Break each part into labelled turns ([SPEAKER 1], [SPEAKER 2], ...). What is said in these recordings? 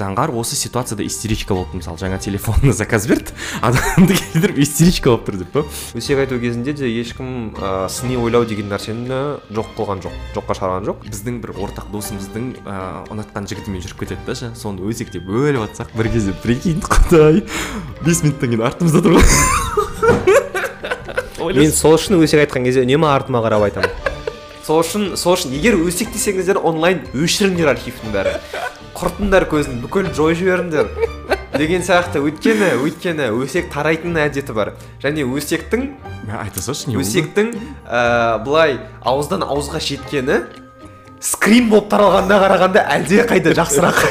[SPEAKER 1] заңғар осы ситуацияда истеричка болды мысалы жаңа телефонына заказ берді адамды келтіріп истеричка болып тұр деп па
[SPEAKER 2] өсек айту кезінде де ешкім ә, сыни ойлау деген нәрсені жоқ қылған жоқ жоққа шығарған жоқ.
[SPEAKER 1] Біздің бір ортақ досымыздың ыыы ұнатқан жігітімен жүріп кетеді да ше соны өсек деп бөліп жатсақ бір кезде прикинь құдай бес минуттан кейін артымызда тұр ғой.
[SPEAKER 2] Мен сол үшін өсек айтқан кезде үнемі артыма қарап айтамын. Сол үшін сол үшін егер өсек десеңіздер онлайн өшіріңдер архивтің бәрі құртыңдар көзін бүкіл жойып жіберіңдер деген сияқты. Өйткені өйткені өсек тарайтын әдеті бар. Және өсектің
[SPEAKER 1] айта салшы не
[SPEAKER 2] өсектің ә, былай ауыздан ауызға жеткені скрин болып таралғанына қарағанда әлде қайда жақсырақ.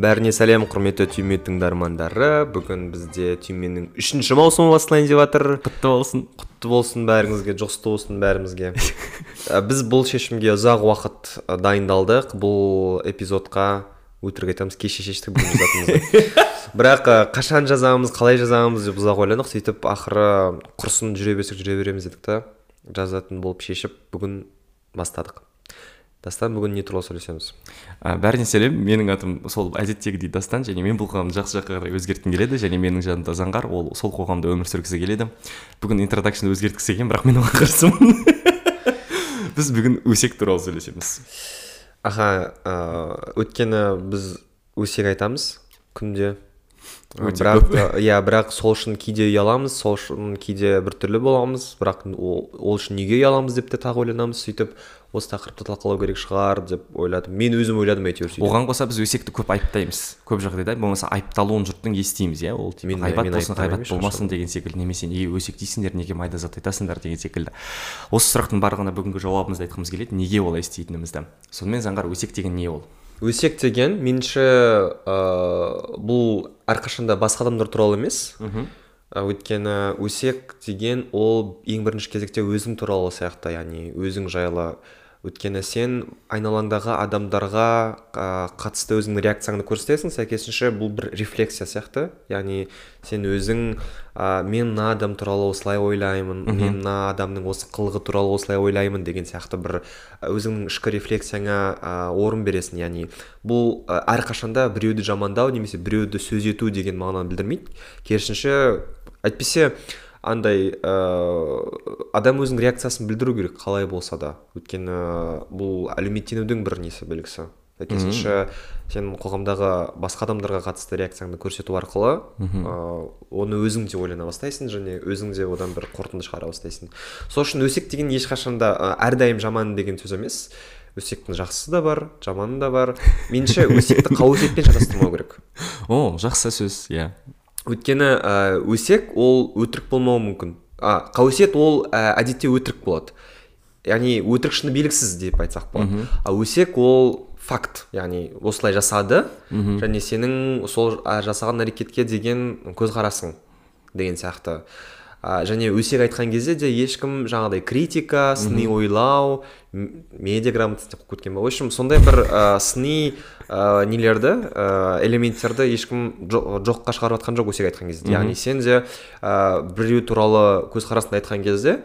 [SPEAKER 2] Бәріне сәлем құрметті түйме тыңдармандары. Бүгін бізде түйменің үшінші маусымы басталайын деп жатыр
[SPEAKER 1] құтты болсын.
[SPEAKER 2] Құтты болсын бәріңізге жұғысты болсын бәрімізге. Ә, біз бұл шешімге ұзақ уақыт ә, дайындалдық. Бұл эпизодқа өтірік айтамыз кеше шештік бүгін жазатынымызды бірақ ә, қашан жазамыз қалай жазамыз деп ұзақ ойландық сөйтіп ақыры құрсын жүре берсек жүре береміз дедік та. Жазатын болып шешіп бүгін бастадық. Дастан бүгін не туралы сөйлесеміз?
[SPEAKER 1] Ә, бәріне сәлем. Менің атым сол әдеттегідей дастан және мен бұл қоғамды жақсы жаққа қарай өзгерткім келеді және менің жанымда заңғар ол сол қоғамда өмір сүргісі келеді. Бүгін интродакшн өзгерткісі келген бірақ мен оған қарсымын. Біз бүгін өсек туралы сөйлесеміз.
[SPEAKER 2] Аха ыыы өйткені біз өсек айтамыз күнде. Бірақ иә бірақ сол үшін кейде ұяламыз сол үшін кейде біртүрлі боламыз. Бірақ ол, ол үшін неге ұяламыз деп те тағы ойланамыз сөйтіп осы тақырыпты талқылау керек шығар деп ойладым. Мен өзім ойладым әйтеуір сөйтіп.
[SPEAKER 1] Оған қоса біз өсекті көп айыптаймыз. Көп жағдайда болмаса айыпталуын жұрттың естиміз иә? Ол типа ғайбат болсын ғайбат болмасын деген секілді. Немесе неге өсек дейсіңдер неге майда зат айтасыңдар деген секілді. Осы сұрақтың барлығына бүгінгі жауабымызды айтқымыз келеді. Неге олай істейтінімізді. Сонымен заңғар өсек деген не ол?
[SPEAKER 2] Өсек деген меніңше ыыы бұл әрқашанда басқа адамдар туралы емес.
[SPEAKER 1] Мхм.
[SPEAKER 2] Ә, өйткені өсек деген ол ең бірінші кезекте өзің туралы сияқты яғни өзің жайлы өйткені сен айналаңдағы адамдарға қатысты өзіңнің реакцияңды көрсетесің. Сәйкесінше бұл бір рефлексия сияқты. Яғни сен өзің ә, мен мына адам туралы осылай ойлаймын мен мына адамның осы қылығы туралы осылай ойлаймын деген сияқты бір өзіңнің ішкі рефлексияңа ә, орын бересің. Яғни бұл ә, әрқашанда біреуді жамандау немесе біреуді сөз ету деген мағынаны білдірмейді. Керісінше әйтпесе андай ыыы адам өзінің реакциясын білдіру керек қалай болса да. Өйткені бұл әлеуметтенудің бір несі белгісі сәйкесінше сен қоғамдағы басқа адамдарға қатысты реакцияңды көрсету арқылы ыыы оны өзің де ойлана бастайсың және өзің де одан бір қорытынды шығара бастайсың. Сол үшін өсек деген ешқашан да әрдайым жаман деген сөз емес. Өсектің жақсысы да бар жаманы да бар. Меніңше өсекті қауесетпен шатастырмау керек.
[SPEAKER 1] О жақсы сөз иә.
[SPEAKER 2] Өйткені ә, өсек ол өтірік болмауы мүмкін. А қауесет ол ә, әдетте өтірік болады. Яғни өтірік шыны белгісіз деп айтсақ болады. А өсек ол факт. Яғни осылай жасады және сенің сол ә, жасаған әрекетке деген көзқарасың деген сияқты. А, және өсек айтқан кезде де ешкім жаңағыдай критика сыни ойлау м- медиаграмотность деп қойып кеткен ба? В общем сондай бір ә, сыни ә, нелерді ә, элементтерді ешкім жо- жоққа шығарып жатқан жоқ өсек айтқан кезде. Яғни сен де ә, біреу туралы көзқарасыңды айтқан кезде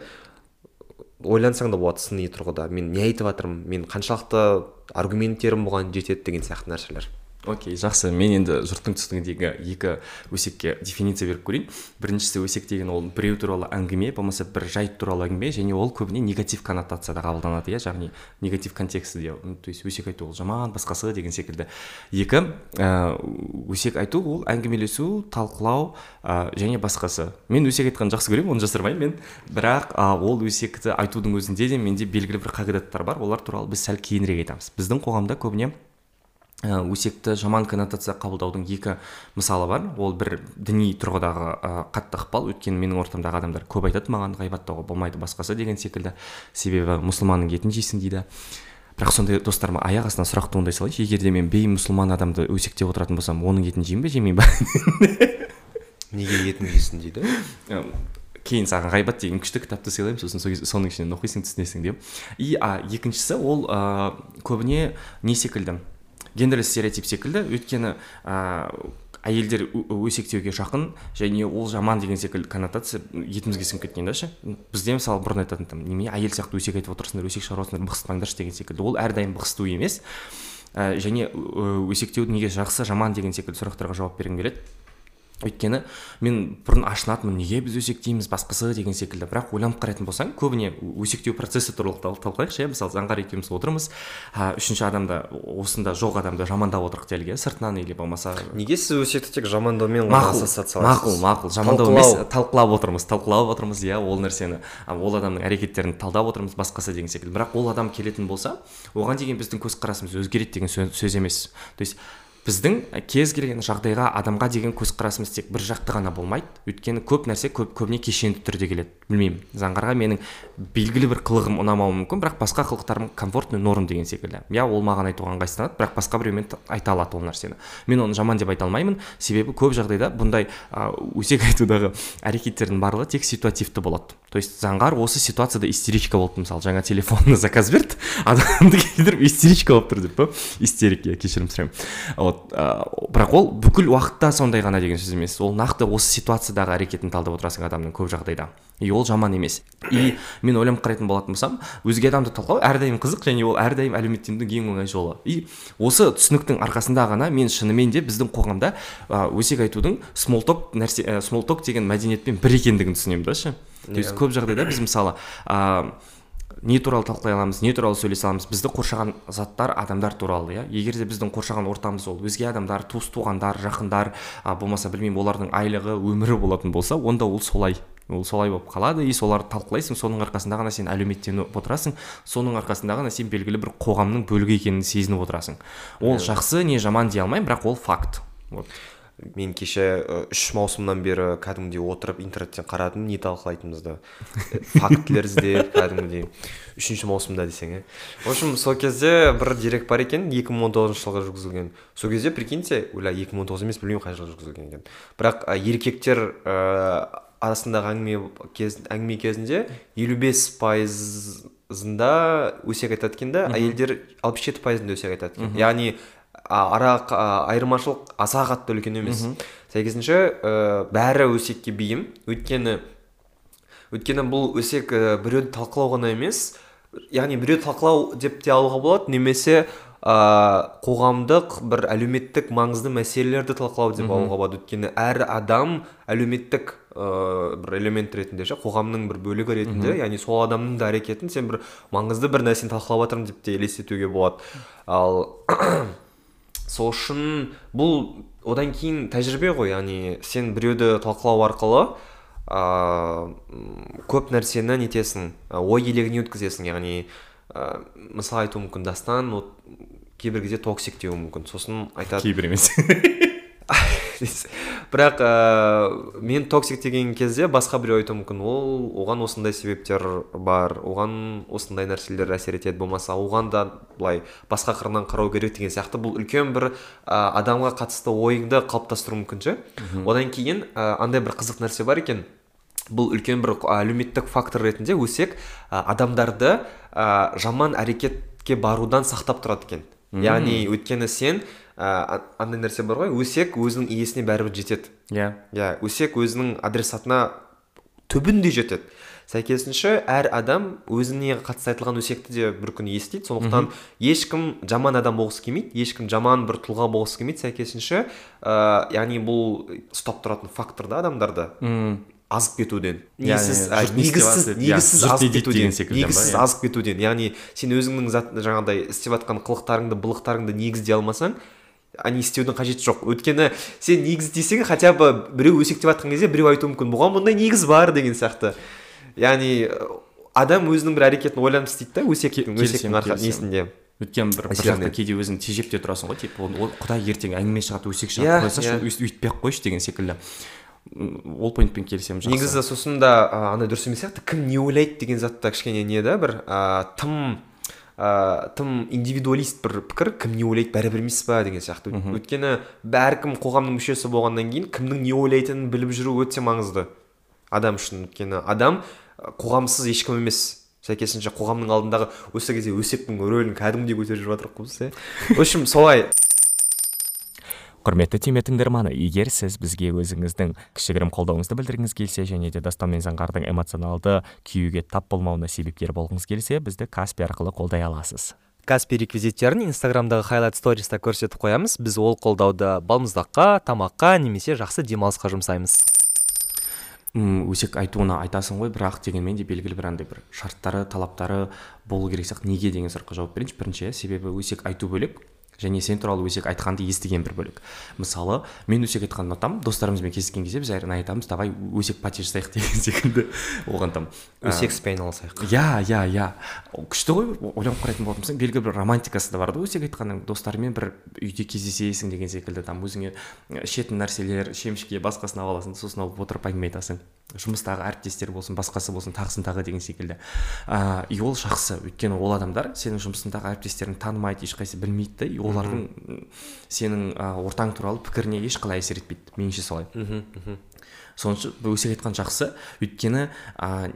[SPEAKER 2] ойлансаң да болады сыни тұрғыда. Мен не айтып жатырмын? Мен қаншалықты аргументтерім бұған жетеді? деген сияқты нәрселер.
[SPEAKER 1] Окей жақсы. Мен енді жұрттың түсінігіндегі екі өсекке дефиниция беріп көрейін. Біріншісі өсек деген ол біреу туралы әңгіме болмаса бір жайт туралы әңгіме және ол көбіне негатив коннотацияда қабылданады иә? Яғни негатив контекстіде то есть өсек айту ол жаман басқасы деген секілді. Екі ә, өсек айту ол әңгімелесу талқылау ә, және басқасы. Мен өсек айтқанды жақсы көремін оны жасырмаймын мен. Бірақ ә, ол өсекті айтудың өзінде де менде белгілі бір қағидаттар бар. Олар туралы біз сәл кейінірек айтамыз. Біздің қоғамда көбіне өсекті жаман коннотация қабылдаудың екі мысалы бар. Ол бір діни тұрғыдағы ә, қатты ықпал. Өйткені менің ортамдағы адамдар көп айтады маған ғайбаттауға болмайды басқасы деген секілді. Себебі мұсылманның етін жейсің дейді. Бірақ сондай достарыма аяқ астынан сұрақ туындай салайыншы. Егер де мен беймұсылман адамды өсектеп отыратын болсам оның етін жеймін бе жемеймін ба
[SPEAKER 2] неге етін жейсің дейді?
[SPEAKER 1] Ә, кейін саған ғайбат деген күшті кітапты сыйлаймын сосын соның ішінен оқисың түсінесің деп. И а екіншісі ол ә, көбіне не секілді? Гендерлі стереотип секілді. Өйткені ә, әйелдер өсектеуге жақын және ол жаман деген секілді коннотация етімізге сіңіп кеткен да ше. Бізде мысалы бұрын айтатын там немене әйел сияқты өсек айтып отырсыңдар өсек шығарып отырсыңдар бықсытпаңдаршы деген секілді. Ол әрдайым бықсыту емес. Ә, және өсектеудің неге жақсы жаман деген секілді сұрақтарға жауап бергім келеді. Өйткені мен бұрын ашынатынмын неге біз өсектейміз басқасы деген секілді. Бірақ ойланып қарайтын болсаң көбіне өсектеу процесі туралы талқылайықшы иә? Мысалы заңғар екеуміз отырмыз а, үшінші адамда осында жоқ адамды жамандап отырық делік иә? Сыртынан или болмаса
[SPEAKER 2] неге сіз өсекті тек жамандаумен
[SPEAKER 1] мақұл мақұл мақұл. Жамандау емес талқылап отырмыз талқылап отырмыз иә? Ол нәрсені ол адамның әрекеттерін талдап отырмыз басқасы деген секілді. Бірақ ол адам келетін болса оған деген біздің көзқарасымыз өзгереді деген сөз емес. То есть біздің кез келген жағдайға адамға деген көзқарасымыз тек бір жақты ғана болмайды. Өйткені көп нәрсе көп көбіне кешенді түрде келеді. Білмеймін. Заңғарға менің белгілі бір қылығым ұнамауы мүмкін бірақ басқа қылықтарым комфортный норм деген секілді. Иә ол маған айтуға ыңғайсызданады бірақ басқа біреумен айта алады ол нәрсені. Мен оны жаман деп айта алмаймын. Себебі көп жағдайда бұндай ә, өсек айтудағы әрекеттердің барлығы тек ситуативті болады. То есть заңғар осы ситуацияда истеричка болды мысалы жаңа телефонына заказ берді адамды келтіріп истеричка болып тұр деп па истерик иә кешірім сұраймын. Вот ә, бірақ ол бүкіл уақытта сондай ғана деген сөз емес. Ол нақты осы ситуациядағы әрекетін талдап отырасың адамның көп жағдайда. И ол жаман емес. И мен ойланып қарайтын болатын болсам өзге адамды талқылау әрдайым қызық және ол әрдайым әлеуметтенудің ең оңай жолы. И осы түсініктің арқасында ғана мен шынымен де біздің қоғамда ә, өсек айтудың смолток нәрсе ә, смолток деген мәдениетпен бір екендігін түсінемін да ше. То есть көп жағдайда біз мысалы ыыы не туралы талқылай аламыз не туралы сөйлесе аламыз бізді қоршаған заттар адамдар туралы иә. Егер де біздің қоршаған ортамыз ол өзге адамдар туыс туғандар жақындар а, болмаса білмеймін олардың айлығы өмірі болатын болса онда ол солай. Ол солай болып қалады и соларды талқылайсың соның арқасында ғана сен әлеуметтеніп отырасың соның арқасында ғана сен белгілі бір қоғамның бөлігі екенін сезініп отырасың. Ол жақсы не жаман дей алмаймын бірақ ол факт. Вот.
[SPEAKER 2] Мен кеше үш маусымнан бері кәдімгідей отырып интернеттен қарадым не талқылайтынымызды. Фактілер іздеп кәдімгідей. Үшінші маусымда десең иә в общем сол кезде бір дерек бар екен 2019 жылғы жүргізілген. Сол кезде прикиньте ойла 2019 емес білмеймін қай жылы жүргізілген екен. Бірақ еркектер ыыы арасындағы әңгіме кез, әңгіме кезінде елу бес пайызында өсек айтады екен да әйелдер алпыс жеті пайызында өсек айтады екен. Яғни ара айырмашылық аса қатты үлкен емес. Сәйкесінше ә, бәрі өсекке бейім. Өйткені өйткені бұл өсек ә, біреуді талқылау ғана емес яғни біреуді талқылау деп те алуға болады немесе ә, қоғамдық бір әлеуметтік маңызды мәселелерді талқылау деп алуға болады. Өйткені әр адам әлеуметтік ә, бір элемент ретінде ше қоғамның бір бөлігі ретінде яғни сол адамның да әрекетін сен бір маңызды бір нәрсені талқылап жатырмын деп те елестетуге болады. Ал сол үшін бұл одан кейін тәжірибе ғой яғни сен біреуді талқылау арқылы ыыы көп нәрсені нетесің ой елегіне өткізесің яғни ә, мысал айтуы мүмкін дастан кейбір кезде токсик деуі мүмкін. Сосын айтады
[SPEAKER 1] кейбір емес.
[SPEAKER 2] бірақ ә, мен токсик деген кезде басқа біреу айтуы мүмкін. Ол оған осындай себептер бар оған осындай нәрселер әсер етеді болмаса оған да былай басқа қырынан қарау керек деген сияқты. Бұл үлкен бір ә, адамға қатысты ойыңды қалыптастыруы мүмкін ше? Одан кейін ә, андай бір қызық нәрсе бар екен. Бұл үлкен бір әлеуметтік фактор ретінде өсек ә, адамдарды ә, жаман әрекетке барудан сақтап тұрады екен. Яғни өйткені сен ә, андай нәрсе бар ғой. Өсек өзінің иесіне бәрібір жетеді.
[SPEAKER 1] Иә.
[SPEAKER 2] Иә өсек өзінің адресатына түбінде жетеді. Сәйкесінше әр адам өзіне қатысты айтылған өсекті де бір күні естиді. Сондықтан ешкім жаман адам болғысы келмейді ешкім жаман бір тұлға болғысы келмейді. Сәйкесінше ә, яғни бұл ұстап тұратын фактор да адамдарды азып кетуден. Негізсіз негізсіз азып кетуден. негізсіз азып кетуден. Яғни сен өзіңнің жаңағыдай істеп жатқан қылықтарыңды былықтарыңды негіздей алмасаң не істеудің қажеті жоқ. Өйткені сен негіз десең хотя бы біреу өсектеп жатқан кезде біреу айтуы мүмкін. Бұған бұндай негіз бар деген сияқты. Яғни адам өзінің бір әрекетін ойланып істейді да өсектің өсектің несінде.
[SPEAKER 1] Өйткені бір бір жақта кейде өзің тежеп те тұрасың ғой типа құдай ертең әңгіме шығады өсек шығады қойсашы өйтпей ақ қойшы деген секілді. Ол поинтпен келісемін
[SPEAKER 2] жақсы. Негізі сосын да андай дұрыс емес сияқты кім не ойлайды деген зат та кішкене не да бір ыыы тым ә, тым индивидуалист бір пікір кім не ойлайды бәрібір емес па деген сияқты. Өйткені бәркім қоғамның мүшесі болғаннан кейін кімнің не ойлайтынын біліп жүру өте маңызды. Адам үшін. Өйткені адам қоғамсыз ешкім емес. Сәйкесінше қоғамның алдындағы осы кезде өсектің рөлін кәдімгідей көтеріп жүріп жатырмық қой біз иә. В общем солай.
[SPEAKER 1] Құрметті тиме тыңдарманы егер сіз бізге өзіңіздің кішігірім қолдауыңызды білдіргіңіз келсе және де дастан мен заңғардың эмоционалды күйюге тап болмауына себепкер болғыңыз келсе бізді каспи арқылы қолдай аласыз.
[SPEAKER 3] Каспи реквизиттерін инстаграмдағы хайлайт сториста көрсетіп қоямыз. Біз ол қолдауды балмұздаққа тамаққа немесе жақсы демалысқа жұмсаймыз.
[SPEAKER 1] М өсек айтуына айтасың ғой бірақ дегенмен де белгілі бір андай бір шарттары талаптары болу керек сияқты. Неге деген сұраққа жауап берейінші. Бірінші иә себебі өсек айту бөлек. Және сен туралы өсек айтқанды естіген бір бөлек мысалы мен өсек айтқанды ұнатамын достарымызбен кездескен кезде біз әрдайым айтамыз давай өсек пати жасайық деген секілді оған там
[SPEAKER 2] өсек іспен айналысайық.
[SPEAKER 1] Иә иә иә. Күшті ғой ойланып қарайтын болатын болсаң белгілі бір романтикасы да бар да өсек айтқанның. Достарымен бір үйде кездесесің деген секілді там өзіңе ішетін нәрселер шемішке басқасын алып аласың сосын алып отырып әңгіме айтасың. Жұмыстағы әріптестер болсын басқасы болсын тағысын тағы деген секілді. Ыыы и ол жақсы. Өйткені ол адамдар сенің жұмысыңдағы әріптестерің танымайды ешқайсысы білмейді да олардың сенің ә, ортаң туралы пікіріне ешқалай әсер етпейді. Меніңше солай.
[SPEAKER 2] Мхм
[SPEAKER 1] үшін өсек айтқан жақсы. Өйткені ә,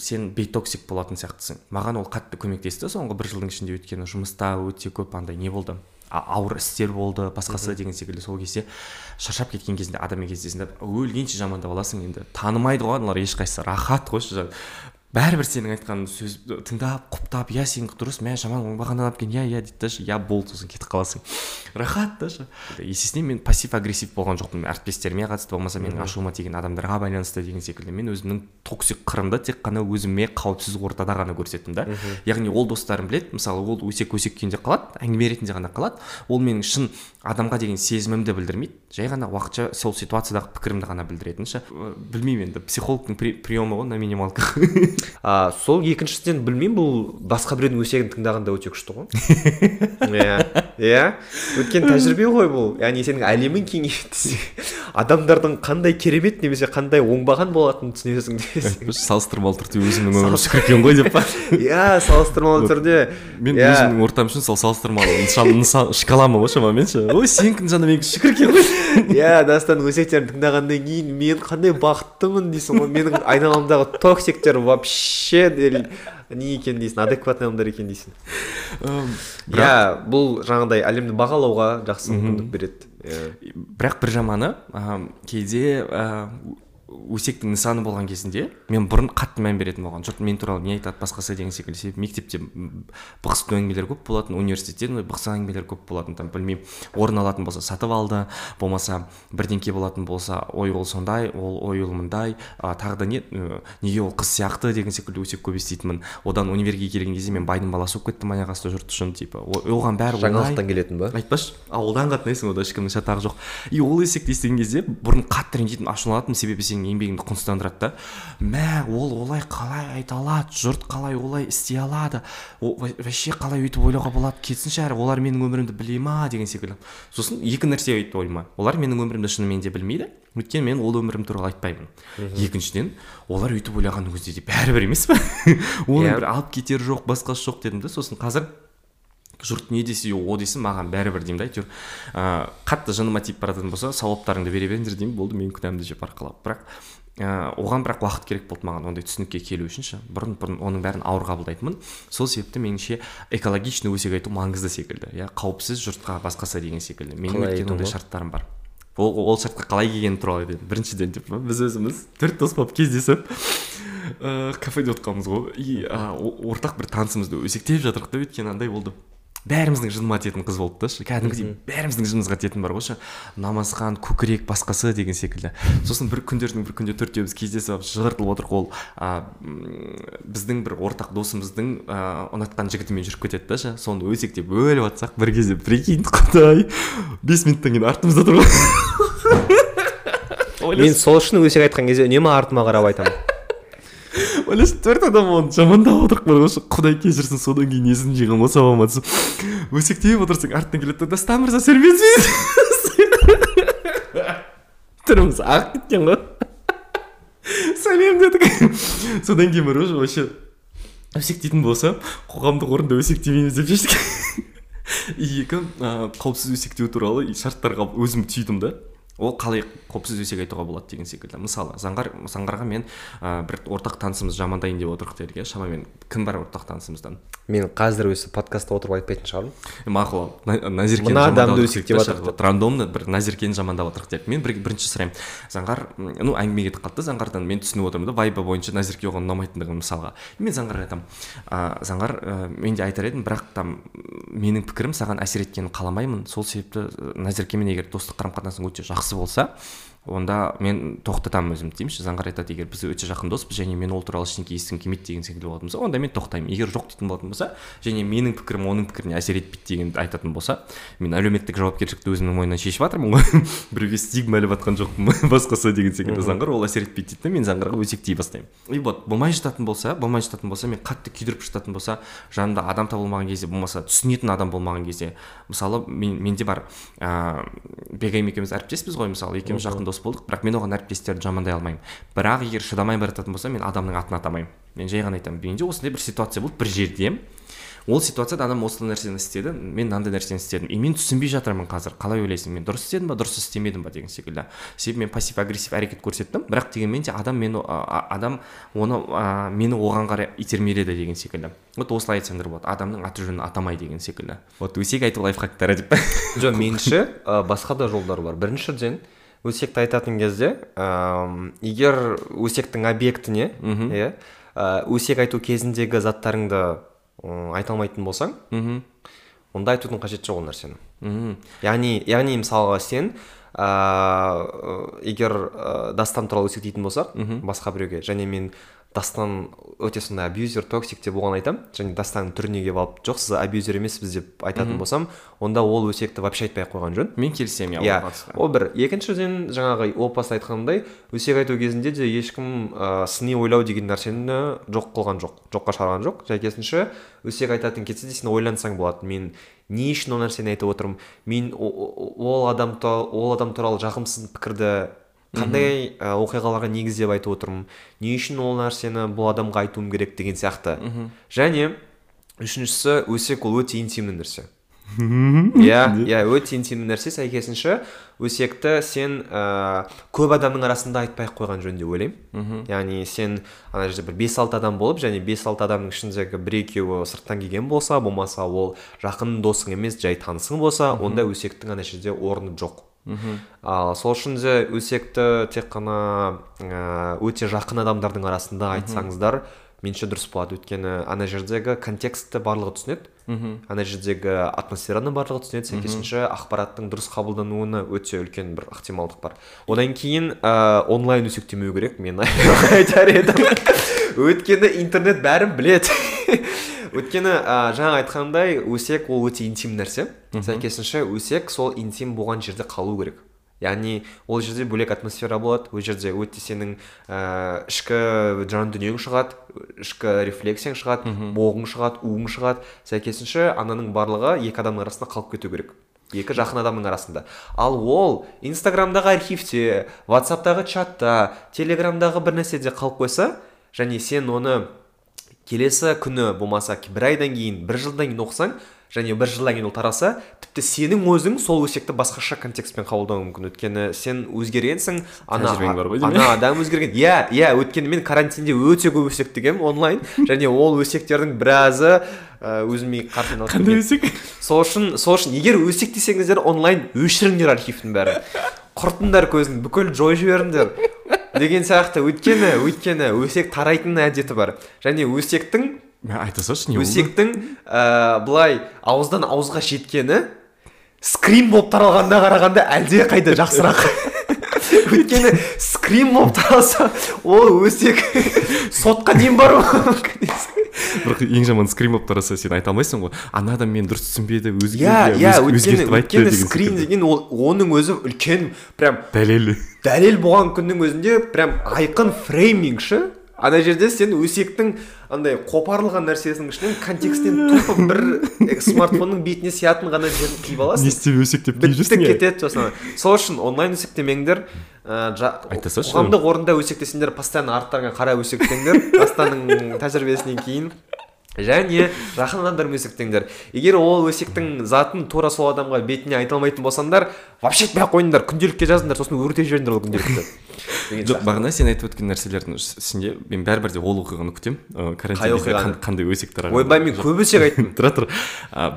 [SPEAKER 1] сен бейтоксик болатын сияқтысың. Маған ол қатты көмектесті соңғы бір жылдың ішінде өйткені жұмыста өте көп андай не болды. Ауыр істер болды басқасы деген секілді. Сол кезде шаршап кеткен кезінде адаммен кездесесің да өлгенше жамандап аласың енді. Танымайды ғой аналар ешқайсысы. Рахат қойшы бәрібір сенің айтқан сөз тыңдап құптап иә сенікі дұрыс мә жаман оңбаған адам екен иә иә дейді даші иә болды сосын кетіп қаласың. Рахат даші есесіне мен пассив агрессив болған жоқпын. Әріптестеріме қатысты болмаса менің ашуыма тиген адамдарға байланысты деген секілді. Мен өзімнің токсик қырымды тек қана өзіме қауіпсіз ортада ғана көрсеттім да. Яғни ол достарым білет мысалы ол өсек өсек күйінде қалады әңгіме ретінде ғана қалады. Ол менің шын адамға деген сезімімді білдірмейді. Жай ғана уақытша сол ситуациядағы пікірімді ғана білдіретін ше білмеймін енді психологтың приемы ғой на минималках.
[SPEAKER 2] а сол екіншіден білмеймін бұл басқа біреудің өсегін тыңдағанда өте күшті ғой. Иә иә. Өткен тәжірибе ғой бұл. Яғни сенің әлемің кеңейеді адамдардың қандай керемет немесе қандай оңбаған болатынын түсінесің десең.
[SPEAKER 1] Салыстырмалы түрде өзімнің өмірім шүкір екен ғой деп па?
[SPEAKER 2] Иә салыстырмалы түрде.
[SPEAKER 1] Мен өзімнің ортам үшін сол салыстырмалы. Нышан шкаламы ғой шамамен ше. Ой сенікінің жаны менікі шүкір екен ғой.
[SPEAKER 2] Иә дастанның өсектерін тыңдағаннан кейін мен қандай бақыттымын дейсің ғой. Менің айналамдағы токсиктер вообще не екен дейсің адекватный адамдар екен дейсің. Иә бұл жаңағыдай әлемді бағалауға жақсы мүмкіндік береді. Иә
[SPEAKER 1] бірақ бір жаманы кейде өсектің нысаны болған кезінде мен бұрын қатты мән беретін болған жұрт мен туралы не айтады басқасы деген секілді себебі мектепте бықсыту әңгімелер көп болатын университетте бықсық әңгімелер көп болатын там білмеймін орын алатын болса сатып алды болмаса бірдеңке болатын болса ой ол сондай ол ой ол мындай а, тағы да не неге ол қыз сияқты деген секілді өсек көп еститінмін. Одан универге келген кезде мен байдың баласы болып кеттім аяқ асты жұрт үшін типа оған бәрі
[SPEAKER 2] жаңалықтан келетін ба?
[SPEAKER 1] Айтпашы. Ауылдан қатынайсың ода ешкімнің шатағы жоқ. И ол есекті естіген кезде бұрын қатты ренжитінмін ашуланатынмын себебі сенің еңбегіңді құнсыздандырады да мә ол олай қалай айта алады жұрт қалай олай істей алады. Вообще қалай өйтіп ойлауға болады кетсінші әрі олар менің өмірімді біле ма деген секілді. Сосын екі нәрсе айтты ойыма. Олар менің өмірімді шынымен де білмейді өйткені мен ол өмірім туралы айтпаймын. Екіншіден олар өйтіп ойлағанның өзінде де бәрібір емес па оның бір алып кетері жоқ басқасы жоқ дедім да сосын қазір жұрт не десе о десін маған бәрібір деймін да әйтеуір. Ыыы қатты жыныма тиіп баратын болса сауаптарыңды бере беріңдер деймін болды менің күнәмді жеп арқалап. Бірақ ыыы оған бірақ уақыт керек болды маған ондай түсінікке келу үшін ше. Бұрын бұрын оның бәрін ауыр қабылдайтынмын. Сол себепті меніңше экологичный өсек айту маңызды секілді иә қауіпсіз жұртқа басқасы деген секілді. Менің өйткені ондай шарттарым бар. Ол ол шартқа қалай келгені туралы айтайын біріншіден деп біз өзіміз төрт дос болып кездесіп ыыы кафеде отырғанбыз ғой. И ортақ бір танысымызды өсектеп жатырмық та өйткені андай болды. Бәріміздің жыныма тиетін қыз болды да ше. Кәдімгідей бәріміздің жынымызға тиетін бар ғой ше. Намазхан көкірек басқасы деген секілді. Сосын бір күндердің бір күнде төртеуміз кездесіп алып жығыртылып отырық ол а, біздің бір ортақ досымыздың ә, ұнатқан жігітімен жүріп кетеді да ше. Соны өсектеп бөліп жатсақ бір кезде прикинь құдай бес минуттан кейін артымызда тұр.
[SPEAKER 2] Ғой мен сол үшін өсек айтқан кезде үнемі артыма қарап айтамын.
[SPEAKER 1] Ойлашы төрт адам оны. Жамандап отырық бар ғой құдай кешірсін содан кейін есін жиған ғой саламатсыз өсектеп отырсаң артынан келеді да дастан мырза сәлеметсіз түріміз ағып кеткен ғой. Сәлем дедік. Содан кейін бар ғой вообще өсектейтін болса қоғамдық орында өсектемейміз деп шештік. И екі қауіпсіз өсектеу туралы шарттарға өзім түйдім да. Ол қалай қауіпсіз өсек айтуға болады деген секілді. Мысалы заңғар заңғарға мен ә, бір ортақ танысымыз жамандайын деп отырдық делік иә. Шамамен кім бар ортақ танысымыздан?
[SPEAKER 2] Мен қазір осы подкастта отырып айтпайтын шығармын.
[SPEAKER 1] Мақұл ал На- назеркені
[SPEAKER 2] Мына адамды өсек деп
[SPEAKER 1] вот рандомно бір назеркені жамандап отырдық делік мен бір, бірінші сұраймын. Заңғар ну әңгіме кетіп қалды заңғардан мен түсініп отырмын да вайбы бойынша назерке оған ұнамайтындығын мысалға. Мен заңғарға айтамын ә, заңғар ә, мен де айтар едім бірақ там менің пікірім саған әсер еткенін қаламаймын. Сол себепті назеркемен егер достық қарым қатынасың өте жақсы болса онда мен тоқтатамын өзімді деймінші заңғар айтады егер біз өте жақын доспыз және мен ол туралы ештеңке естігім келмейді деген секілді болатын болса онда мен тоқтаймын. Егер жоқ дейтін болатын болса және менің пікірім оның пікіріне әсер етпейді дегенді айтатын болса мен әлеуметтік жауапкершілікті өзімнің мойнымнан шешіп жатырмын ғой. Біреуге стигма іліп жатқан жоқпын басқасы деген секілді заңғар ол әсер етпейді дейді да мен заңғарға өсектей бастаймын. И вот болмай жататын болса болмай жататын болса мен қатты күйдіріп жататын болса жанымда адам табылмаған кезде болмаса түсінетін адам болмаған кезде мысалы мен, менде бар ыыы бегайм екеуміз әріптеспіз ғой мысалы екеуміз жақын дос болдық. Бірақ мен оған әріптестерді жамандай алмаймын. Бірақ егер шыдамай бара жататын болса мен адамның атын атамаймын. Мен жай ғана айтамын. Менде осындай бір ситуация болды бір жерде ол ситуацияда адам осы нәрсені істеді мен мынандай нәрсені істедім. И мен түсінбей жатырмын қазір қалай ойлайсың мен дұрыс істедім ба дұрыс істемедім ба деген секілді. Себебі мен пассив агрессив әрекет көрсеттім бірақ дегенмен де адам мені а- адам оны а, мені оған қарай итермеледі деген секілді. Вот осылай айтсаңдар болады. Адамның аты жөнін атамай деген секілді. Вот өсек айту лайфхактары деп.
[SPEAKER 2] Жоқ меніңше ә, басқа да жолдар бар. Біріншіден өсекті айтатын кезде ә, егер өсектің объектіне иә ә, өсек айту кезіндегі заттарыңды айта алмайтын болсаң
[SPEAKER 1] мхм.
[SPEAKER 2] онда айтудың қажеті жоқ ол нәрсені
[SPEAKER 1] мхм.
[SPEAKER 2] Яғни яғни мысалға сен ыыы егер ә, дастан туралы өсектейтін болсақ басқа біреуге және мен дастан өте сондай абьюзер токсик деп оған айтамын және дастанның түріне келіп алып жоқ сіз абьюзер емессіз деп айтатын болсам онда ол өсекті вообще айтпай ақ қойған жөн.
[SPEAKER 1] Мен келісемін
[SPEAKER 2] иә. ол бір. Екіншіден жаңағы ол баста айтқанымдай өсек айту кезінде де ешкім ә, сыни ойлау деген нәрсені жоқ қылған жоқ жоққа шығарған жоқ. Сәйкесінше өсек айтатын кезде де сен ойлансаң болады мен не үшін ол нәрсені айтып отырмын? Мен ол адам ол адам туралы жағымсыз пікірді қандай ә, оқиғаларға негіздеп айтып отырмын? Не үшін ол нәрсені бұл адамға айтуым керек деген сияқты. Және үшіншісі өсек ол өте интимный нәрсе. Иә иә өте интимный нәрсе. Сәйкесінше өсекті сен ә, көп адамның арасында айтпай ақ қойған жөн деп ойлаймын. Яғни сен ана жерде бір бес алты адам болып және бес алты адамның ішіндегі бір екеуі сырттан келген болса болмаса ол жақын досың емес жай танысың болса онда өсектің ана жерде орны жоқ. Ал сол үшін де өсекті тек қана ә, өте жақын адамдардың арасында айтсаңыздар меніңше дұрыс болады. Өйткені ана жердегі контекстті барлығы түсінеді. Ана жердегі атмосфераны барлығы түсінеді. Сәйкесінше ақпараттың дұрыс қабылдануына өте үлкен бір ықтималдық бар. Одан кейін ә, онлайн өсектемеу керек мен айтар едім. Өйткені интернет бәрін біледі. өйткені ә, жаңа айтқандай өсек ол өте интим нәрсе. Сәйкесінше өсек сол интим болған жерде қалу керек. Яғни ол жерде бөлек атмосфера болады ол жерде өте сенің ә, ішкі жан дүниең шығады ішкі рефлексияң шығады боғың шығады уың шығады. Сәйкесінше ананың барлығы екі адамның арасында қалып кету керек. Екі жақын адамның арасында. Ал ол инстаграмдағы архивте ватсаптағы чатта телеграмдағы бір нәрседе қалып қойса және сен оны келесі күні болмаса бір айдан кейін бір жылдан кейін оқысаң және бір жылдан кейін ол тараса тіпті сенің өзің сол өсекті басқаша контекстпен қабылдауың мүмкін. Өйткені сен өзгергенсің ана
[SPEAKER 1] бар ғой
[SPEAKER 2] ана адам өзгерген. Иә иә өйткені мен карантинде өте көп өсек тігемін онлайн және ол өсектердің біразы өзіме қарсы
[SPEAKER 1] қандай өсек?
[SPEAKER 2] Сол үшін сол үшін егер өсек десеңіздер онлайн өшіріңдер архивтің бәрін. Құртыңдар көзін бүкіл жойып жіберіңдер. Деген сияқты. Өйткені өйткені өсек тарайтын әдеті бар. Және өсектің
[SPEAKER 1] айта салшы не
[SPEAKER 2] өсектің ә, былай ауыздан ауызға жеткені скрим болып таралғанына қарағанда әлде қайда жақсырақ. өйткені скрим болып таралса ол өсек сотқа дейін баруы мүмкін
[SPEAKER 1] бірақ ең жаман скрим болып тараса сен айта алмайсың ғой. Ана адам мені дұрыс түсінбеді өзге
[SPEAKER 2] иә иә өйткені
[SPEAKER 1] өзгертіп айтты
[SPEAKER 2] өйткені
[SPEAKER 1] деген
[SPEAKER 2] скрин деген ол оның өзі үлкен прям
[SPEAKER 1] дәлел.
[SPEAKER 2] дәлел болған күннің өзінде прям айқын фрейминг ше ана жерде сен өсектің андай қопарылған нәрсесінің ішінен контекстен тупо бір э, смартфонның бетіне сиятын ғана жерін
[SPEAKER 1] не
[SPEAKER 2] аласың.
[SPEAKER 1] Істеп өсектеп киіп жүрсің иә.
[SPEAKER 2] кетеді сосын. Сол үшін онлайн өсектемеңдер жа-
[SPEAKER 1] Айта салшы.
[SPEAKER 2] қоғамдық орында өсектесеңдер постоянно арттарыңа қарап өсектеңдер дастанның тәжірибесінен кейін. Және жақын адамдармен өсектеңдер егер ол өсектің затын тура сол адамға бетіне айта алмайтын болсаңдар вообще айтпай ақ қойыңдар күнделікке жазыңдар сосын өртеп жіберіңдер ол күнделікті. Деген
[SPEAKER 1] жоқ бағана сен айтып өткен нәрселердің ішінде мен бәрібір де ол оқиғаны күтемін карантин
[SPEAKER 2] Қай
[SPEAKER 1] қандай өсектер
[SPEAKER 2] ойбай мен көп өсек айттым.
[SPEAKER 1] Тұра тұр.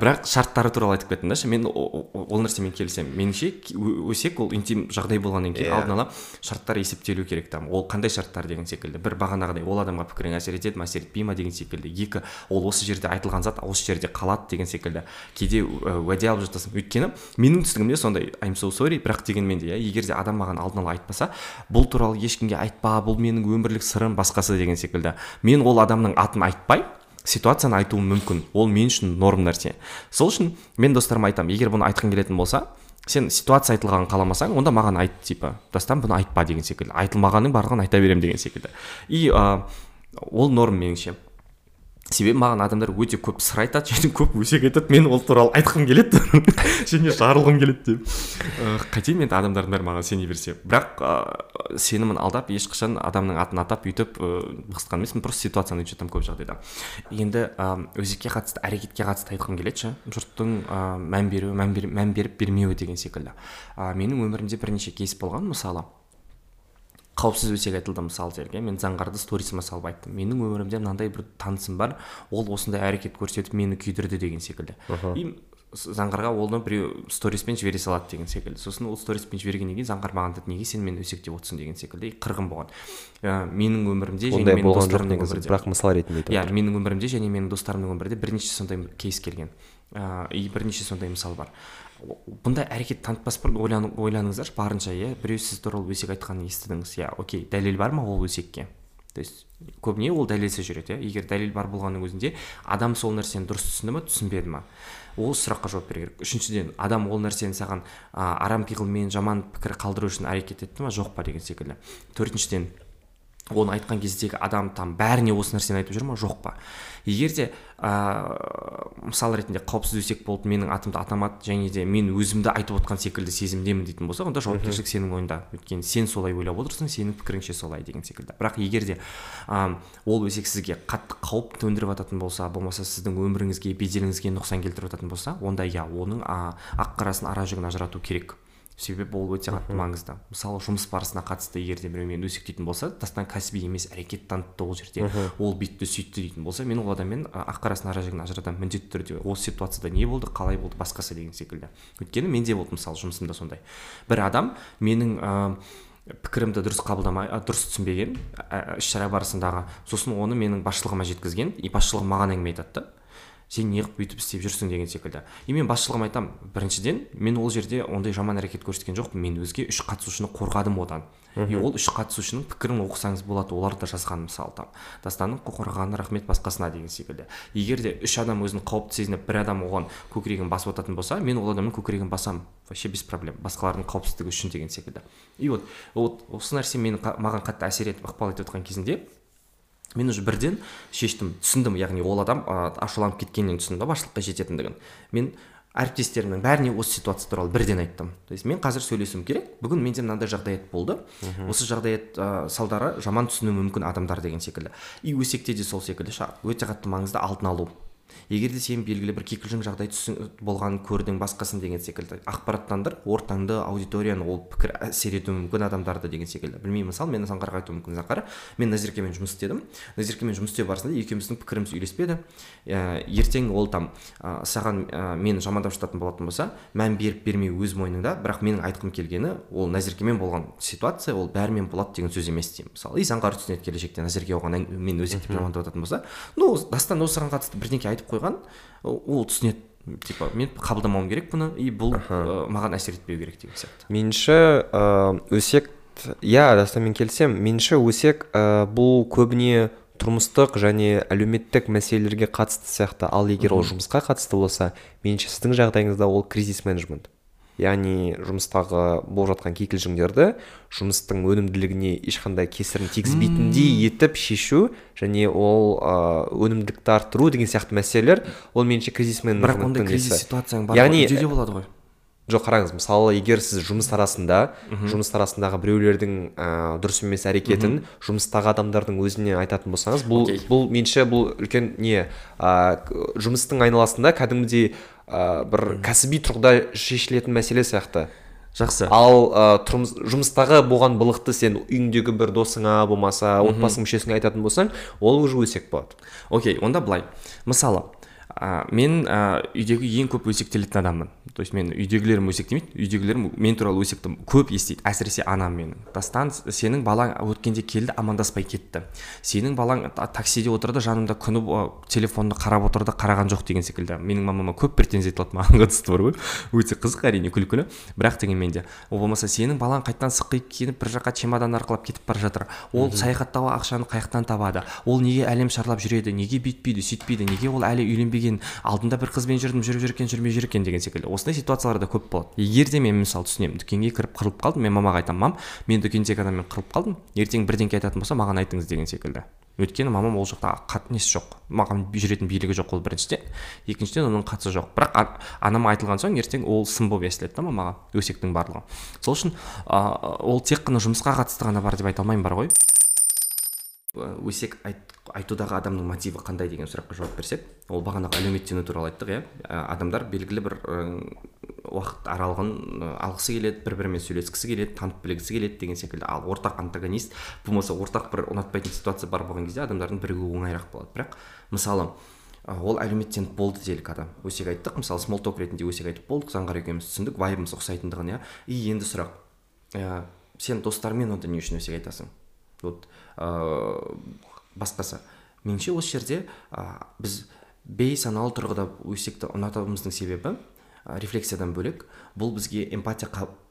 [SPEAKER 1] Бірақ шарттары туралы айтып кеттім да мен ол нәрсемен келісемін. Меніңше өсек ол интим жағдай болғаннан кейін
[SPEAKER 2] Иә.
[SPEAKER 1] алдын ала шарттар есептелу керек там. Ол қандай шарттар деген секілді. Бір бағанағыдай ол адамға пікірің әсер етеді ме әсер етпей ма деген секілді. Екі ол осы жерде айтылған зат осы жерде қалады деген секілді. Кейде уәде алып жатасың. Өйткені менің түсінігімде сондай I'm so sorry бірақ дегенмен де иә егер де адам маған алдын ала айтпаса бұл туралы ешкімге айтпа бұл менің өмірлік сырым басқасы деген секілді. Мен ол адамның атын айтпай ситуацияны айтуым мүмкін. Ол мен үшін норм нәрсе. Сол үшін мен достарыма айтамын егер бұны айтқың келетін болса сен ситуация айтылғанын қаламасаң онда маған айт типа. Достан бұны айтпа деген секілді. Айтылмағанның барлығын айта беремін деген секілді. И ә, ол норм меніңше. Себебі маған адамдар өте көп сыр айтады және көп өсек айтады. Мен ол туралы айтқым келеді. Және жарылғым келеді деп. Қайтейін енді адамдардың бәрі маған сене берсе. Бірақ ыыы сенімін алдап ешқашан адамның атын атап өйтіп ыыы бықсытқан емеспін. Просто ситуацияны жатамын көп жағдайда. Енді ы өсекке қатысты әрекетке қатысты айтқым келеді ше. Жұрттың ы мән беруі мән, бер, мән беріп бермеуі деген секілді. Ы менің өмірімде бірнеше кейс болған. Мысалы қауіпсіз өсек айтылды мысалы жерге. Мен заңғарды сторисіме салып айттым. Менің өмірімде мынандай бір танысым бар. Ол осындай әрекет көрсетіп мені күйдірді деген секілді. И заңғарға оны біреу сториспен жібере салады деген секілді. Сосын ол сториспен жібергеннен кейін заңғар маған айтады неге сен мені өсектеп отырсың деген секілді. Қырғын болған. Ә, менің өмірімде
[SPEAKER 2] ондай болған жоқ негізі. бірақ мысал ретінде айтып
[SPEAKER 1] иә менің өмірімде және менің достарымның өмірінде бірнеше сондай кейс келген. Ыыы и бірнеше сондай мысал бар. Бұндай әрекет танытпас бұрын ойланыңыздаршы барынша иә. Біреу сіз туралы өсек айтқанын естідіңіз. Иә окей. Дәлел бар ма ол өсекке? То есть көбіне ол дәлелсіз жүреді иә. Егер дәлел бар болғанның өзінде адам сол нәрсені дұрыс түсінді ма түсінбеді ма? Ол сұраққа жауап беру керек. Үшіншіден адам ол нәрсені саған а, арам пиғылмен жаман пікір қалдыру үшін әрекет етті ма жоқ па? деген секілді. Төртіншіден оны айтқан кездегі адам там бәріне осы нәрсені айтып жүр ма? Жоқ па? Егер де ыыы мысал ретінде қауіпсіз өсек болып менің атымды атамады және де мен өзімді айтып отқан секілді сезімдемін дейтін болса онда жауапкершілік сенің ойында өйткені сен солай ойлап отырсың сенің пікіріңше солай деген секілді. Бірақ егер де ы ол өсек сізге қатты қауіп төндіріп жататын болса болмаса сіздің өміріңізге беделіңізге нұқсан келтіріп жататын болса онда иә оның а, ақ қарасын ара жігін ажырату керек. Себебі ол өте қатты маңызды. Мысалы жұмыс барысына қатысты егер де біреумен өсектейтін болса тастан кәсіби емес әрекет танытты ол жерде. Ол бүйтті сөйтті дейтін болса мен ол адаммен ақ қарасын ара жігін ажыратамын міндетті түрде. Осы ситуацияда не болды? Қалай болды? Басқасы деген секілді. Өйткені менде болды мысалы жұмысымда сондай. Бір адам менің ыыы пікірімді дұрыс қабылдамай дұрыс түсінбеген іс шара барысындағы сосын оны менің басшылығыма жеткізген и басшылығым маған әңгіме айтады сен неғып бүйтіп істеп жүрсің деген секілді. И мен басшылығыма айтамын біріншіден мен ол жерде ондай жаман әрекет көрсеткен жоқпын. Мен өзге үш қатысушыны қорғадым одан. И ол үш қатысушының пікірін оқысаңыз болады олар да жазған мысалы там. Дастанның қорғағанына рахмет басқасына деген секілді. Егер де үш адам өзін қауіпті сезініп бір адам оған көкірегін басып жататын болса мен ол адамның көкірегін басамын вообще без проблем. Басқалардың қауіпсіздігі үшін деген секілді. И вот вот осы нәрсе мені маған қатты әсер етіп ықпал етіп отқан кезінде мен уже бірден шештім түсіндім яғни ол адам ә, ашуланып кеткеннен түсіндім да басшылыққа жететіндігін. Мен әріптестерімнің бәріне осы ситуация туралы бірден айттым. То есть мен қазір сөйлесуім керек бүгін менде мынандай жағдаят болды. Осы жағдаят ә, салдары жаман түсінуі мүмкін адамдар деген секілді. И өсекте де сол секілді шығар. Өте қатты маңызды алдын алу. Егер де сен белгілі бір кикілжің жағдай болғанын көрдің басқасын деген секілді ақпараттандыр ортаңды аудиторияны ол пікір әсер етуі мүмкін адамдарды деген секілді. Білмеймін мысалы мен заңғарға айтуым мүмкін заңғар мен назеркемен жұмыс істедім. Назеркемен жұмыс істеу барысында екеуміздің пікіріміз үйлеспеді. Ә, ертең ол там ә, саған ә, мені жамандап жататын болатын болса мән беріп бермеу өз мойныңда бірақ менің айтқым келгені ол назеркемен болған ситуация ол бәрімен болады деген сөз емес деймін. Мысалы и заңғар түсінеді келешекте назерке оған мені өзектеп жамандап жататын болса ну дастан осыған қатысты бірдеңке айтып қойған ол түсінеді типа мен қабылдамауым керек бұны и бұл ә, маған әсер етпеу керек деген сияқты.
[SPEAKER 2] Меніңше ыыы өсек иә дастанмен келісемін меніңше өсек ә, бұл көбіне тұрмыстық және әлеуметтік мәселелерге қатысты сияқты. Ал егер ол жұмысқа қатысты болса меніңше сіздің жағдайыңызда ол кризис менеджмент. Яғни жұмыстағы болып жатқан кикілжіңдерді жұмыстың өнімділігіне ешқандай кесірін тигізбейтіндей етіп шешу және ол ыыы өнімділікті арттыру деген сияқты мәселелер ол меніңше кризис
[SPEAKER 1] бірақ ондай кризис ситуацияң бар
[SPEAKER 2] Яғни-
[SPEAKER 1] үйде де болады ғой.
[SPEAKER 2] Жоқ қараңыз мысалы егер сіз жұмыс арасында жұмыс арасындағы біреулердің ә, дұрыс емес әрекетін жұмыстағы адамдардың өзіне айтатын болсаңыз бұл
[SPEAKER 1] Окей.
[SPEAKER 2] бұл меніңше бұл үлкен не ә, жұмыстың айналасында кәдімгідей ә, бір кәсіби тұрғыда шешілетін мәселе сияқты.
[SPEAKER 1] Жақсы.
[SPEAKER 2] Ал ә, тұрмыс, жұмыстағы болған былықты сен үйіңдегі бір досыңа болмаса отбасың мүшесіңе айтатын болсаң ол уже өсек болады.
[SPEAKER 1] Окей онда былай. Мысалы ә, мен ә, үйдегі ең көп өсектелетін адаммын. То есть мен үйдегілерім өсектемейді үйдегілерім мен туралы өсекті көп естиді. Әсіресе анам менің. Дастан сенің балаң өткенде келді амандаспай кетті. Сенің балаң та- таксиде отырды жанымда күні телефонды қарап отырды қараған жоқ деген секілді. Менің мамама көп претензия айтылады маған қатысты бар ғой. Өте қызық әрине күлкілі. Бірақ дегенмен де ол болмаса сенің балаң қайтадан сықиып киініп бір жаққа чемодан арқалап кетіп бара жатыр. Ол саяхаттауға ақшаны қай жақтан табады. Ол неге әлем шарлап жүреді неге бүйтпейді сөйтпейді неге ол әлі үйленбеген алдында бір қызбен жүрдім жүріп жүр екен жүрмей жүр екен деген секілді. Осындай ситуациялар да көп болады. Егер де мен мысалы түсінемін дүкенге кіріп қырылып қалдым мен мамаға айтамын мам мен дүкендегі адаммен қырылып қалдым ертең бірдеңке айтатын болса маған айтыңыз деген секілді. Өйткені мамам ол жақта қат несі жоқ. Маған жүретін билігі жоқ ол біріншіден. Екіншіден оның қатысы жоқ. Бірақ анама айтылған соң ертең ол сын болып естіледі да мамаға өсектің барлығы. Сол үшін а, ол тек қана жұмысқа қатысты ғана бар деп айта алмаймын бар ғой. Өсек айт, айтудағы адамның мотиві қандай деген сұраққа жауап берсек ол бағанағы әлеуметтену туралы айттық иә. Ә, адамдар белгілі бір ә, уақыт аралығын ә, алғысы келеді бір бірімен сөйлескісі келеді танып білгісі келеді деген секілді. Ал ортақ антагонист болмаса ортақ бір ұнатпайтын ситуация бар болған кезде адамдардың бірігуі оңайырақ болады. Бірақ мысалы ә, ол әлеуметтеніп болды делік адам. Өсек айттық мысалы смолток ретінде өсек айтып болдық заңғар екеуміз түсіндік вайбымыз ұқсайтындығын иә. И енді сұрақ ә, сен достарыңмен онда не үшін өсек айтасың? Вот ыыы басқасы. Меніңше осы жерде ә, біз бейсаналы тұрғыда өсекті ұнатуымыздың себебі ә, рефлексиядан бөлек бұл бізге эмпатия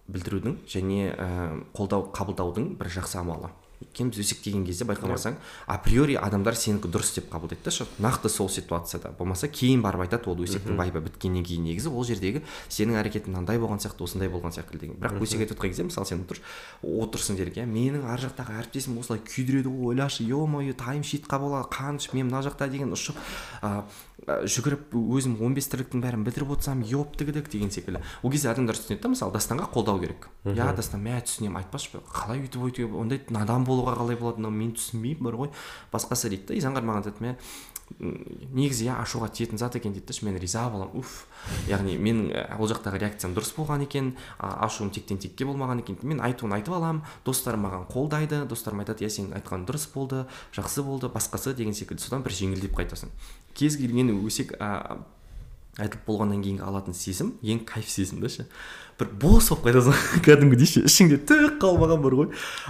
[SPEAKER 1] білдірудің және ә, қолдау қабылдаудың бір жақсы амалы. Өйткені біз өсек деген кезде байқамасаң априори адамдар сенікі дұрыс деп қабылдайды да шы нақты сол ситуацияда. Болмаса кейін барып айтады ол өсектің вайбы біткеннен кейін негізі. Ол жердегі сенің әрекетің мынандай болған сияқты осындай болған сияқты деген. Бірақ өсек айтып жатқан кезде мысалы сен отыр отырсың делік иә менің ар жақтағы әріптесім осылай күйдіреді ғой ойлашы е мое тайм шит қабыл қаныш мен мына жақта деген ұшып ә, жүгіріп өзім 15 тірліктің бәрін бітіріп отырсам еп тігідік деген секілді. Ол кезде адамдар түсінеді да мысалы дастанға қолдау керек. Иә дастан мә түсінемін айтпашы қалай өйтіп өйтіп ондай надан болуға қалай болады? Мен түсінбеймін бар ғой. Басқасы дейді да изанғар маған айтады мә негізі иә ашуға тиетін зат екен дейді мен риза боламын уф. Яғни менің ә, ол жақтағы реакциям дұрыс болған екен ашуым тектен текке болмаған екен. Мен айтуын айтып аламын достарым маған қолдайды достарым айтады иә сен айтқан дұрыс болды жақсы болды басқасы деген секілді. Содан бір жеңілдеп қайтасың. Кез келген өсек айтылып болғаннан кейінгі алатын сезім ең кайф сезім да ше. Бір бос болып қайтасың кәдімгідей ше ішіңде түк қалмаған бар ғой.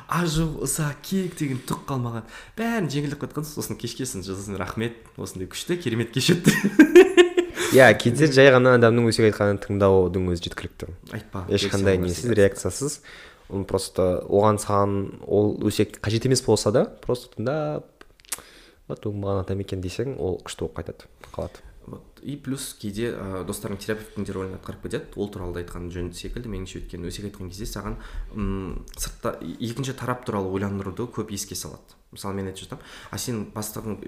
[SPEAKER 1] Ажу ыза кек деген түк қалмаған. Бәрін жеңілдеп кетқан сосын кешкесін жазасың рахмет осындай күшті керемет кеш өтті.
[SPEAKER 2] Иә кейде жай ғана адамның өсек айтқанын тыңдаудың өзі жеткілікті.
[SPEAKER 1] Айтпа
[SPEAKER 2] ешқандай несіз реакциясыз. Оны просто оған саған ол өсек қажет емес болса да просто тыңдап вот маған адам екен десең ол күшті болып қайтады қалады.
[SPEAKER 1] И плюс кейде ә, достарың терапевттің де рөлін атқарып кетеді. Ол туралы да айтқан жөн секілді меніңше өйткені өсек айтқан кезде саған м сыртта екінші тарап туралы ойландыруды көп еске салады. Мысалы мен айтып жатамын а сен бастығың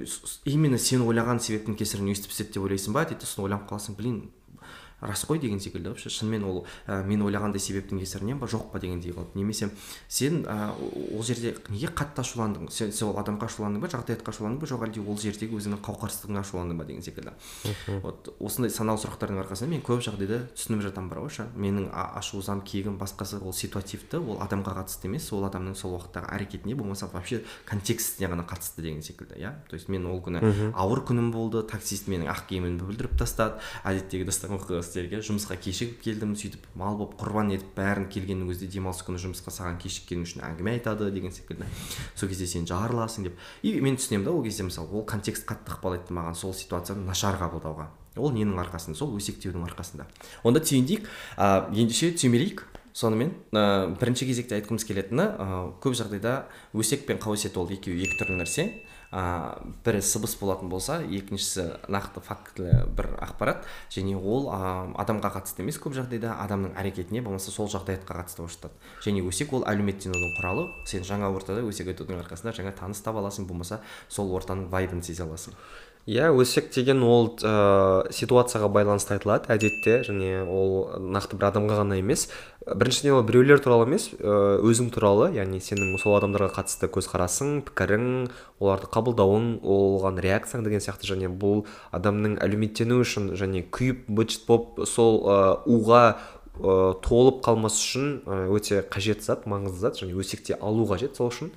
[SPEAKER 1] именно сен ойлаған себептің кесірінен өйстіп істеді деп ойлайсың ба? Дейді сосын ойланып қаласың блин рас қой деген секілді. Вообще шынымен ол ә, мен ойлағандай себептің кесірінен ба жоқ па дегендей қалады немесе сен ә, ол жерде неге қатты ашуландың? Сен сол адамға ашуландың ба жағдаятқа ашуландың ба? Жоқ әлде ол жердегі өзіңнің қауқарсыздығыңа ашуландың ба деген секілді. Вот осындай саналы сұрақтардың арқасында мен көп жағдайда түсініп жатамын бар ғой менің ашу ызам кегім басқасы ол ситуативті ол адамға қатысты емес ол адамның сол уақыттағы әрекетіне болмаса вообще контекстіне ғана қатысты деген секілді иә. То есть мен ол күні ауыр күнім болды таксист менің ақ киімімді бүлдіріп тастады әдеттегі достарым оқиғасы иә жұмысқа кешігіп келдім сөйтіп мал болып құрбан етіп бәрін келгеннің өзінде демалыс күні жұмысқа саған кешіккенің үшін әңгіме айтады деген секілді. Сол кезде сен жарыласың деп. И мен түсінемін да ол кезде мысалы ол контекст қатты ықпал етті маған сол ситуацияны нашар қабылдауға. Ол ненің арқасында? Сол өсектеудің арқасында. Онда түйіндейік. Ә, ендеше түймелейік. Сонымен ә, бірінші кезекте айтқымыз келетіні ә, көп жағдайда өсек пен қауесет ол екеуі екі түрлі нәрсе. Ә, бірі сыбыс болатын болса екіншісі нақты фактілі бір ақпарат. Және ол ә, адамға қатысты емес көп жағдайда адамның әрекетіне болмаса сол жағдаятқа қатысты болып жатады және өсек ол әлеуметтенудің құралы. Сен жаңа ортада өсек айтудың арқасында жаңа таныс таба аласың. Болмаса сол ортаның вайбын сезе аласың.
[SPEAKER 2] Иә өсек деген ол ә, ситуацияға байланысты айтылады әдетте және ол нақты бір адамға ғана емес. Біріншіден ол біреулер туралы емес ә, өзің туралы яғни сенің сол адамдарға қатысты көзқарасың пікірің оларды қабылдауың оған реакцияң деген сияқты. Және бұл адамның әлеуметтену үшін және күйіп быт болып сол ә, уға ә, толып қалмас үшін өте қажет зат маңызды зат және өсекте алу қажет сол үшін.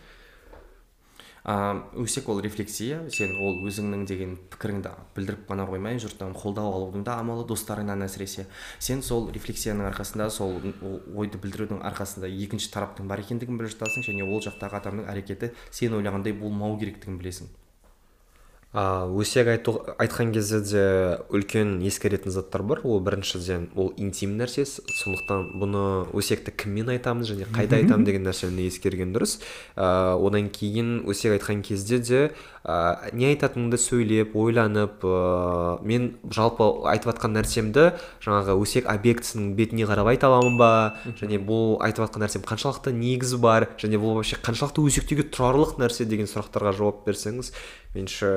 [SPEAKER 1] Ыыы өсек ол рефлексия сен ол өзіңнің деген пікіріңді білдіріп қана қоймай жұрттан қолдау алудың да амалы достарыңнан әсіресе. Сен сол рефлексияның арқасында сол ойды білдірудің арқасында екінші тараптың бар екендігін біліп жатасың және ол жақтағы адамның әрекеті сен ойлағандай болмау керектігін білесің.
[SPEAKER 2] А өсек айту, айтқан кезде де үлкен ескеретін заттар бар. Ол біріншіден ол интим нәрсе. Сондықтан бұны өсекті кіммен айтамыз және қайда айтамын деген нәрсені ескерген дұрыс. Ә, одан кейін өсек айтқан кезде де ә, не айтатыныңды сөйлеп ойланып ә, мен жалпы айтып жатқан нәрсемді жаңағы өсек объектісінің бетіне қарап айта аламын ба? Және бұл айтып жатқан нәрсем қаншалықты негізі бар? Және бұл вообще қаншалықты өсектеуге тұрарлық нәрсе деген сұрақтарға жауап берсеңіз меніңше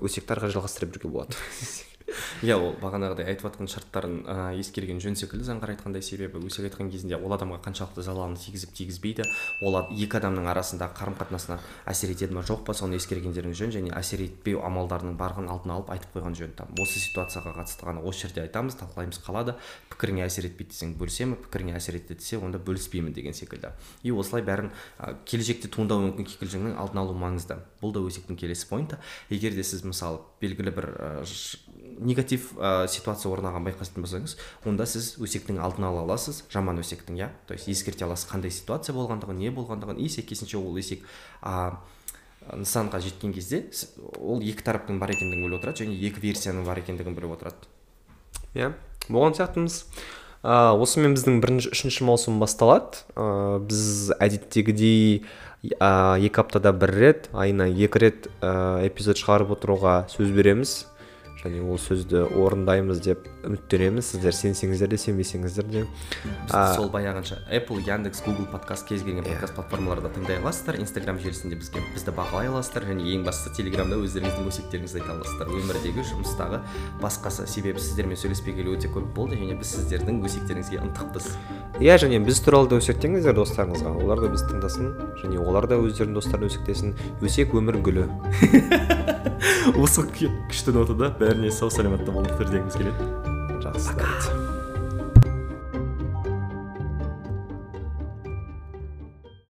[SPEAKER 2] өсекті ары қарай жалғастыра беруге болады
[SPEAKER 1] иә ол бағанағыдай айтып жатқан шарттарын ә, ескерген жөн секілді. Заңғар айтқандай себебі өсек айтқан кезінде ол адамға қаншалықты залалын тигізіп тигізбейді ол екі адамның арасындағы қарым қатынасына әсер етеді ма жоқ па соны ескергендеріңіз жөн және әсер етпеу амалдарының барлығын алдын алып айтып қойған жөн. Там осы ситуацияға қатысты ғана осы жерде айтамыз талқылаймыз қалады. Пікіріңе әсер етпейді десең бөлісемін пікіріңе әсер етті десе онда бөліспеймін деген секілді. И осылай бәрін ә, келешекте туындауы мүмкін кикілжіңнің алдын алу маңызды. Бұл да өсектің келесі поинты. Егер де сіз мысалы белгілі бір ә, негатив ә, ситуация орнаған байқайтын болсаңыз онда сіз өсектің алдын ала аласыз жаман өсектің иә? То есть ескерте аласыз қандай ситуация болғандығын не болғандығын и сәйкесінше ол өсек ә, нысанға жеткен кезде ол екі тараптың бар екендігін біліп отырады және екі версияның бар екендігін біліп отырады.
[SPEAKER 2] Иә болған сияқтымыз. Ә, осымен біздің бірінші үшінші маусым басталады. Ә, біз әдеттегідей ә, екі аптада бір рет айына екі рет ә, эпизод шығарып отыруға сөз береміз. Және ол сөзді орындаймыз деп үміттенеміз сіздер сенсеңіздер де сенбесеңіздер де.
[SPEAKER 1] Сол баяғынша apple яндекс google подкаст кез келген иә. подкаст платформаларда тыңдай аласыздар. Инстаграм желісінде бізге бізді бақылай аласыздар. Және ең бастысы телеграмда өздеріңіздің өсектеріңізді айта аласыздар. Өмірдегі жұмыстағы басқасы себебі сіздермен сөйлеспегелі өте көп болды. Және біз сіздердің өсектеріңізге ынтықпыз
[SPEAKER 2] иә және біз туралы да өсектеңіздер достарыңызға. Олар да бізді тыңдасын. Және олар да өздерінің достарына өсектесін. Өсек өмір гүлі.
[SPEAKER 1] Осы күшті нотада бәріне сау саламатта болыңыздар дегіміз келеді
[SPEAKER 2] жақсы